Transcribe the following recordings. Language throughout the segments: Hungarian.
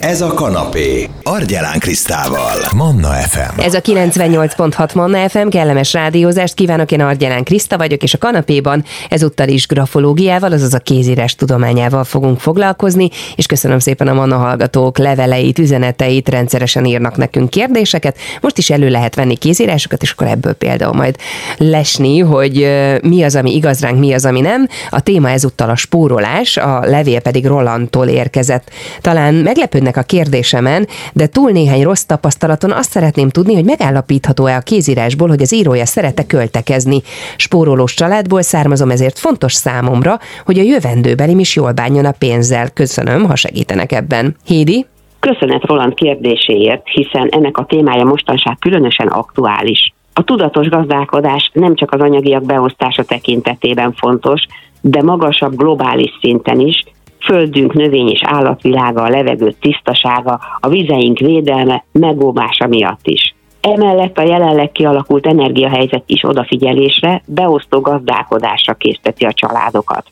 Ez a kanapé. Argyelán Krisztával. Manna FM. Ez a 98.6 Manna FM, kellemes rádiózást kívánok, én Argyelán Kriszta vagyok, és a kanapéban ezúttal is grafológiával, azaz a kézírás tudományával fogunk foglalkozni, és köszönöm szépen a Manna hallgatók leveleit, üzeneteit, rendszeresen írnak nekünk kérdéseket. Most is elő lehet venni kézírásokat, és akkor ebből például majd lesni, hogy mi az, ami igaz ránk, mi az, ami nem. A téma ezúttal a spórolás, a levél pedig Rolandtól érkezett. Talán meglepődnek a kérdésemen, de túl néhány rossz tapasztalaton azt szeretném tudni, hogy megállapítható-e a kézírásból, hogy az írója szerete költekezni. Spórolós családból származom, ezért fontos számomra, hogy a jövendőbelim is jól bánjon a pénzzel. Köszönöm, ha segítenek ebben. Hédi? Köszönet Roland kérdéséért, hiszen ennek a témája mostanság különösen aktuális. A tudatos gazdálkodás nem csak az anyagiak beosztása tekintetében fontos, de magasabb globális szinten is, földünk, növény és állatvilága, a levegő tisztasága, a vizeink védelme, megóvása miatt is. Emellett a jelenleg kialakult energiahelyzet is odafigyelésre, beosztó gazdálkodásra készteti a családokat.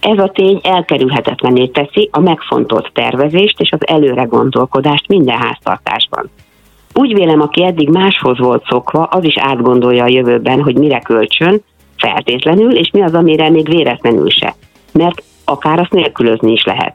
Ez a tény elkerülhetetlené teszi a megfontolt tervezést és az előre gondolkodást minden háztartásban. Úgy vélem, aki eddig máshoz volt szokva, az is átgondolja a jövőben, hogy mire költsön, feltétlenül, és mi az, amire még véletlenül se. Mert akár azt nélkülözni is lehet.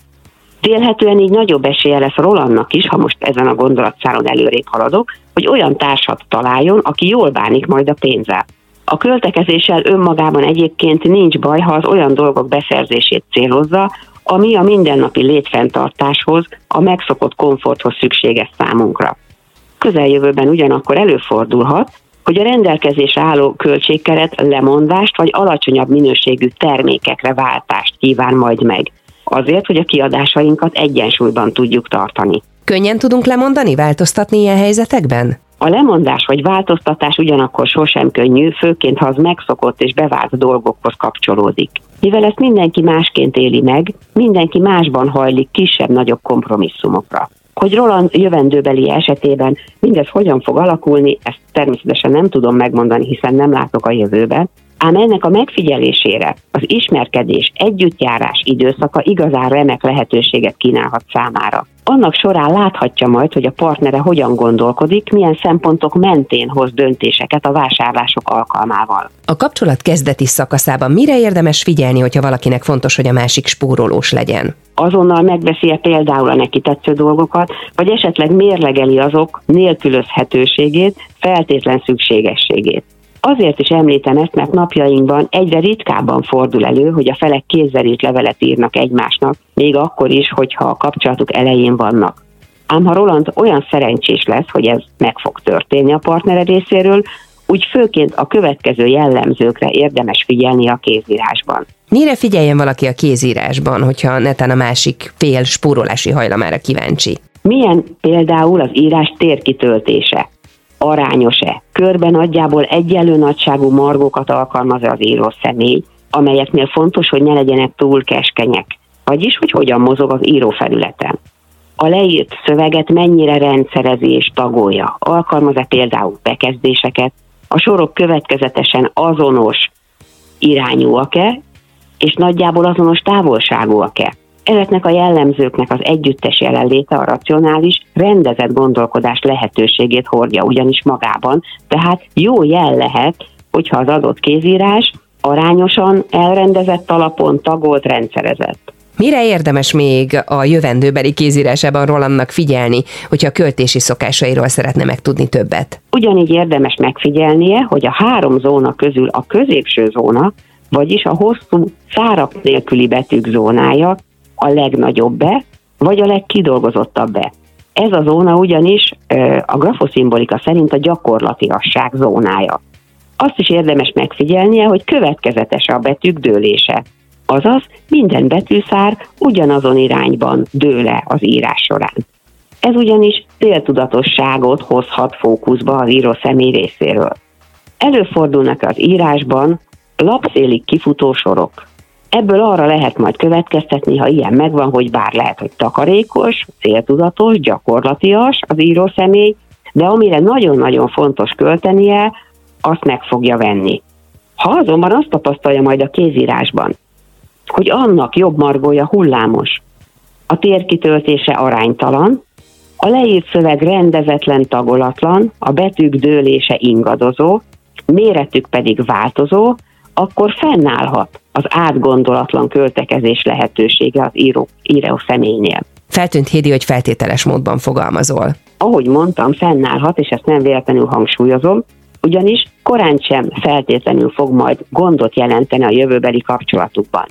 Vélhetően így nagyobb esélye lesz Rolandnak is, ha most ezen a gondolatszálon előrébb haladok, hogy olyan társat találjon, aki jól bánik majd a pénzzel. A költekezéssel önmagában egyébként nincs baj, ha az olyan dolgok beszerzését célozza, ami a mindennapi létfenntartáshoz, a megszokott komforthoz szükséges számunkra. Közeljövőben ugyanakkor előfordulhat, hogy a rendelkezésre álló költségkeret lemondást vagy alacsonyabb minőségű termékekre váltást kíván majd meg. Azért, hogy a kiadásainkat egyensúlyban tudjuk tartani. Könnyen tudunk lemondani, változtatni ilyen helyzetekben? A lemondás vagy változtatás ugyanakkor sosem könnyű, főként ha az megszokott és bevált dolgokhoz kapcsolódik. Mivel ezt mindenki másként éli meg, mindenki másban hajlik kisebb-nagyobb kompromisszumokra. Hogy Roland jövendőbeli esetében mindez hogyan fog alakulni, ezt természetesen nem tudom megmondani, hiszen nem látok a jövőbe, ám ennek a megfigyelésére az ismerkedés, együttjárás időszaka igazán remek lehetőséget kínálhat számára. Annak során láthatja majd, hogy a partnere hogyan gondolkodik, milyen szempontok mentén hoz döntéseket a vásárlások alkalmával. A kapcsolat kezdeti szakaszában mire érdemes figyelni, hogyha valakinek fontos, hogy a másik spórolós legyen? azonnal megveszi-e például a neki tetsző dolgokat, vagy esetleg mérlegeli azok nélkülözhetőségét, feltétlen szükségességét. Azért is említem ezt, mert napjainkban egyre ritkábban fordul elő, hogy a felek kézzel írt levelet írnak egymásnak, még akkor is, hogyha a kapcsolatuk elején vannak. Ám ha Roland olyan szerencsés lesz, hogy ez meg fog történni a partnere részéről, úgy főként a következő jellemzőkre érdemes figyelni a kézírásban. Mire figyeljen valaki a kézírásban, hogyha netán a másik fél spórolási hajlamára kíváncsi? Milyen például az írás térkitöltése? Arányos-e? Körben nagyjából egyenlő nagyságú margókat alkalmaz-e az író személy, amelyeknél fontos, hogy ne legyenek túl keskenyek, vagyis hogy hogyan mozog az írófelületen. A leírt szöveget mennyire rendszerezi és tagolja, alkalmaz-e például bekezdéseket, a sorok következetesen azonos irányúak-e, és nagyjából azonos távolságúak-e. Ezeknek a jellemzőknek az együttes jelenléte a racionális, rendezett gondolkodás lehetőségét hordja ugyanis magában, tehát jó jel lehet, hogyha az adott kézírás arányosan elrendezett alapon tagolt, rendszerezett. Mire érdemes még a jövendőbeli kézírásában Rolandnak figyelni, hogyha a költési szokásairól szeretne megtudni többet? Ugyanígy érdemes megfigyelnie, hogy a három zóna közül a középső zóna, vagyis a hosszú szárap nélküli betűk zónája a legnagyobb be, vagy a legkidolgozottabb be. Ez a zóna ugyanis a grafoszimbolika szerint a gyakorlatiasság zónája. Azt is érdemes megfigyelnie, hogy következetes a betűk dőlése. Azaz minden betűszár ugyanazon irányban dől le az írás során. Ez ugyanis céltudatosságot hozhat fókuszba az író személy részéről. Előfordulnak az írásban lapszélig kifutó sorok. Ebből arra lehet majd következtetni, ha ilyen megvan, hogy bár lehet, hogy takarékos, céltudatos, gyakorlatias az író személy, de amire nagyon-nagyon fontos költenie, azt meg fogja venni. Ha azonban azt tapasztalja majd a kézírásban, hogy annak jobb margója hullámos, a térkitöltése aránytalan, a leírt szöveg rendezetlen tagolatlan, a betűk dőlése ingadozó, méretük pedig változó, akkor fennállhat az átgondolatlan költekezés lehetősége az író, író személynél. Feltűnt Hédi, hogy feltételes módban fogalmazol. Ahogy mondtam, fennállhat, és ezt nem véletlenül hangsúlyozom, ugyanis korán sem feltétlenül fog majd gondot jelenteni a jövőbeli kapcsolatukban.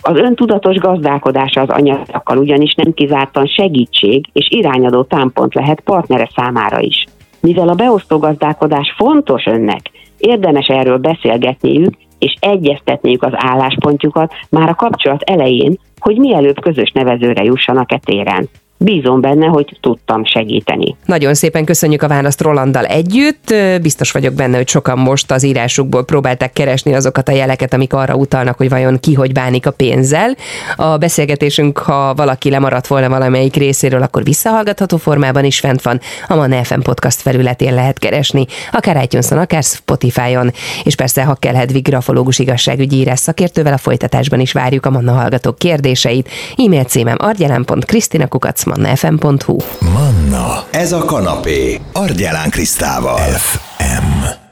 Az öntudatos gazdálkodása az anyagokkal ugyanis nem kizártan segítség és irányadó támpont lehet partnere számára is. Mivel a beosztó gazdálkodás fontos önnek, érdemes erről beszélgetniük és egyeztetniük az álláspontjukat már a kapcsolat elején, hogy mielőbb közös nevezőre jussanak e téren. Bízom benne, hogy tudtam segíteni. Nagyon szépen köszönjük a választ Rolanddal együtt. Biztos vagyok benne, hogy sokan most az írásukból próbálták keresni azokat a jeleket, amik arra utalnak, hogy vajon ki hogy bánik a pénzzel. A beszélgetésünk, ha valaki lemaradt volna valamelyik részéről, akkor visszahallgatható formában is fent van. A Man FM podcast felületén lehet keresni, akár itunes akár Spotify-on. És persze, ha kell Hedvig grafológus igazságügyi írás szakértővel, a folytatásban is várjuk a Manna hallgatók kérdéseit. E-mail címem argyelem.krisztinakukac mannafm.hu. Manna, ez a kanapé, Argyelán Krisztával. FM.